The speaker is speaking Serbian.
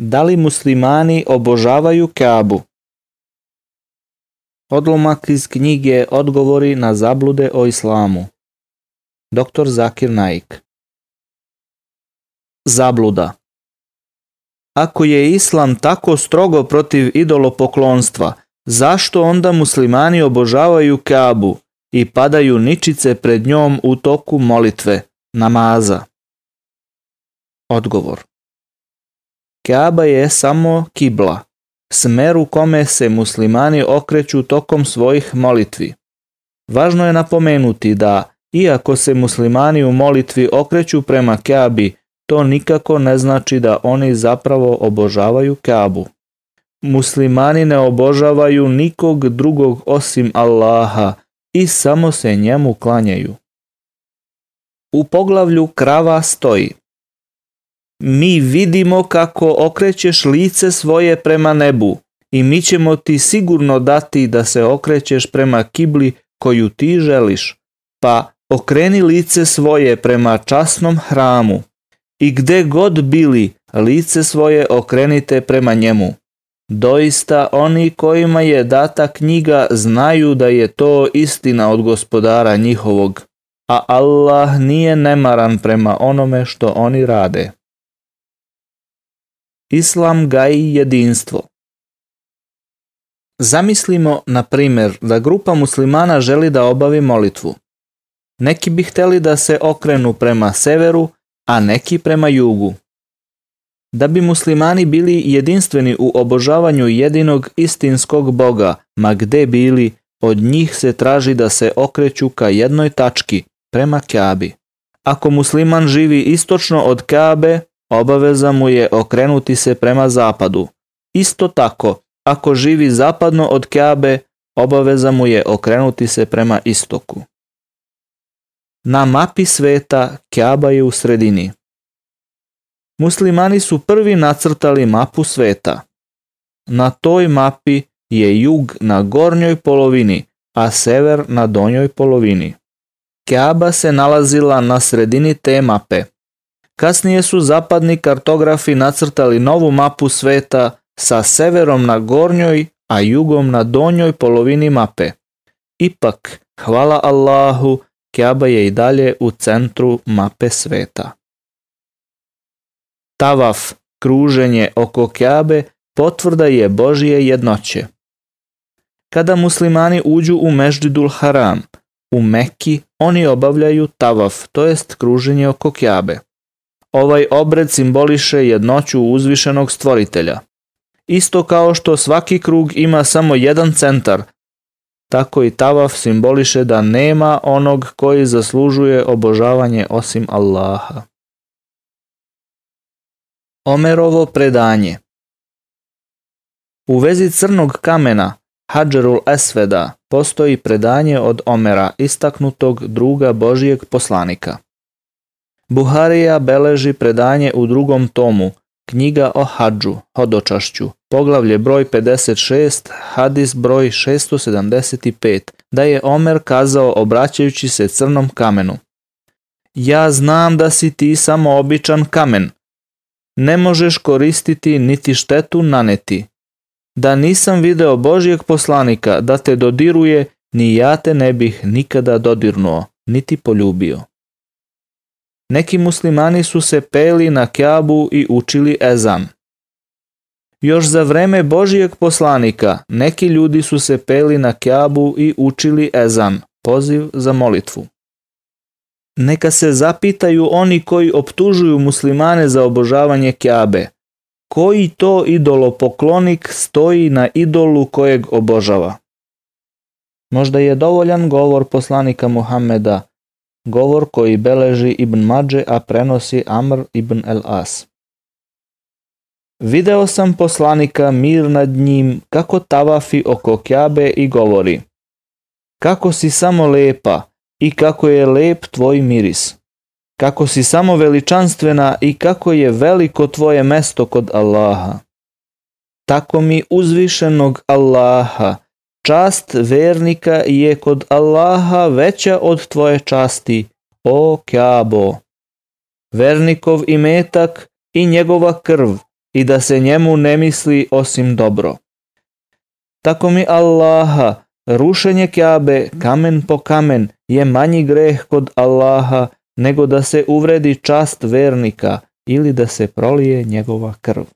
Da li muslimani obožavaju kabu. Odlomak iz knjige Odgovori na zablude o islamu. Dr. Zakir Naik Zabluda Ako je islam tako strogo protiv idolopoklonstva, zašto onda muslimani obožavaju kabu i padaju ničice pred njom u toku molitve, namaza? Odgovor Kaaba je samo kibla, smer u kome se muslimani okreću tokom svojih molitvi. Važno je napomenuti da, iako se muslimani u molitvi okreću prema Kaabi, to nikako ne znači da oni zapravo obožavaju Kaabu. Muslimani ne obožavaju nikog drugog osim Allaha i samo se njemu klanjaju. U poglavlju krava stoji mi vidimo kako okrećeš lice svoje prema nebu i mi ćemo ti sigurno dati da se okrećeš prema kibli koju ti želiš, pa okreni lice svoje prema časnom hramu i gde god bili lice svoje okrenite prema njemu. Doista oni kojima je data knjiga znaju da je to istina od gospodara njihovog, a Allah nije nemaran prema onome što oni rade. Islam gaji jedinstvo. Zamislimo, na primjer, da grupa muslimana želi da obavi molitvu. Neki bi htjeli da se okrenu prema severu, a neki prema jugu. Da bi muslimani bili jedinstveni u obožavanju jedinog istinskog Boga, ma gde bili, od njih se traži da se okreću ka jednoj tački, prema Kaabi. Ako musliman živi istočno od Kabe, Obaveza mu je okrenuti se prema zapadu. Isto tako, ako živi zapadno od Kjabe, obaveza mu je okrenuti se prema istoku. Na mapi sveta keaba je u sredini. Muslimani su prvi nacrtali mapu sveta. Na toj mapi je jug na gornjoj polovini, a sever na donjoj polovini. Kjaba se nalazila na sredini te mape. Kasnije su zapadni kartografi nacrtali novu mapu sveta sa severom na gornjoj, a jugom na donjoj polovini mape. Ipak, hvala Allahu, Kjaba je i dalje u centru mape sveta. Tavaf, kruženje oko Kjabe, potvrda je Božije jednoće. Kada muslimani uđu u Meždidul Haram, u Meki oni obavljaju tavaf, to jest kruženje oko Kjabe. Ovaj obred simboliše jednoću uzvišenog stvoritelja. Isto kao što svaki krug ima samo jedan centar, tako i tavaf simboliše da nema onog koji zaslužuje obožavanje osim Allaha. Omerovo predanje U vezi crnog kamena, Hadžerul Esveda, postoji predanje od Omera, istaknutog druga Božijeg poslanika. Buharija beleži predanje u drugom tomu, knjiga o Hadžu, hodočašću, poglavlje broj 56, hadis broj 675, da je Omer kazao obraćajući se crnom kamenu. Ja znam da si ti samo običan kamen. Ne možeš koristiti niti štetu naneti. Da nisam video Božijeg poslanika da te dodiruje, ni ja te ne bih nikada dodirnuo, niti poljubio neki muslimani su se peli na kjabu i učili ezan. Još za vreme Božijeg poslanika neki ljudi su se peli na kjabu i učili ezan, poziv za molitvu. Neka se zapitaju oni koji optužuju muslimane za obožavanje kjabe. Koji to idolopoklonik stoji na idolu kojeg obožava? Možda je dovoljan govor poslanika Muhammeda – govor koji beleži Ibn Mađe, a prenosi Amr ibn el As. Video sam poslanika mir nad njim kako tavafi oko kjabe i govori Kako si samo lepa i kako je lep tvoj miris. Kako si samo veličanstvena i kako je veliko tvoje mesto kod Allaha. Tako mi uzvišenog Allaha Čast vernika je kod Allaha veća od tvoje časti, o Kjabo. Vernikov imetak i njegova krv i da se njemu ne misli osim dobro. Tako mi Allaha, rušenje Kjabe kamen po kamen je manji greh kod Allaha nego da se uvredi čast vernika ili da se prolije njegova krv.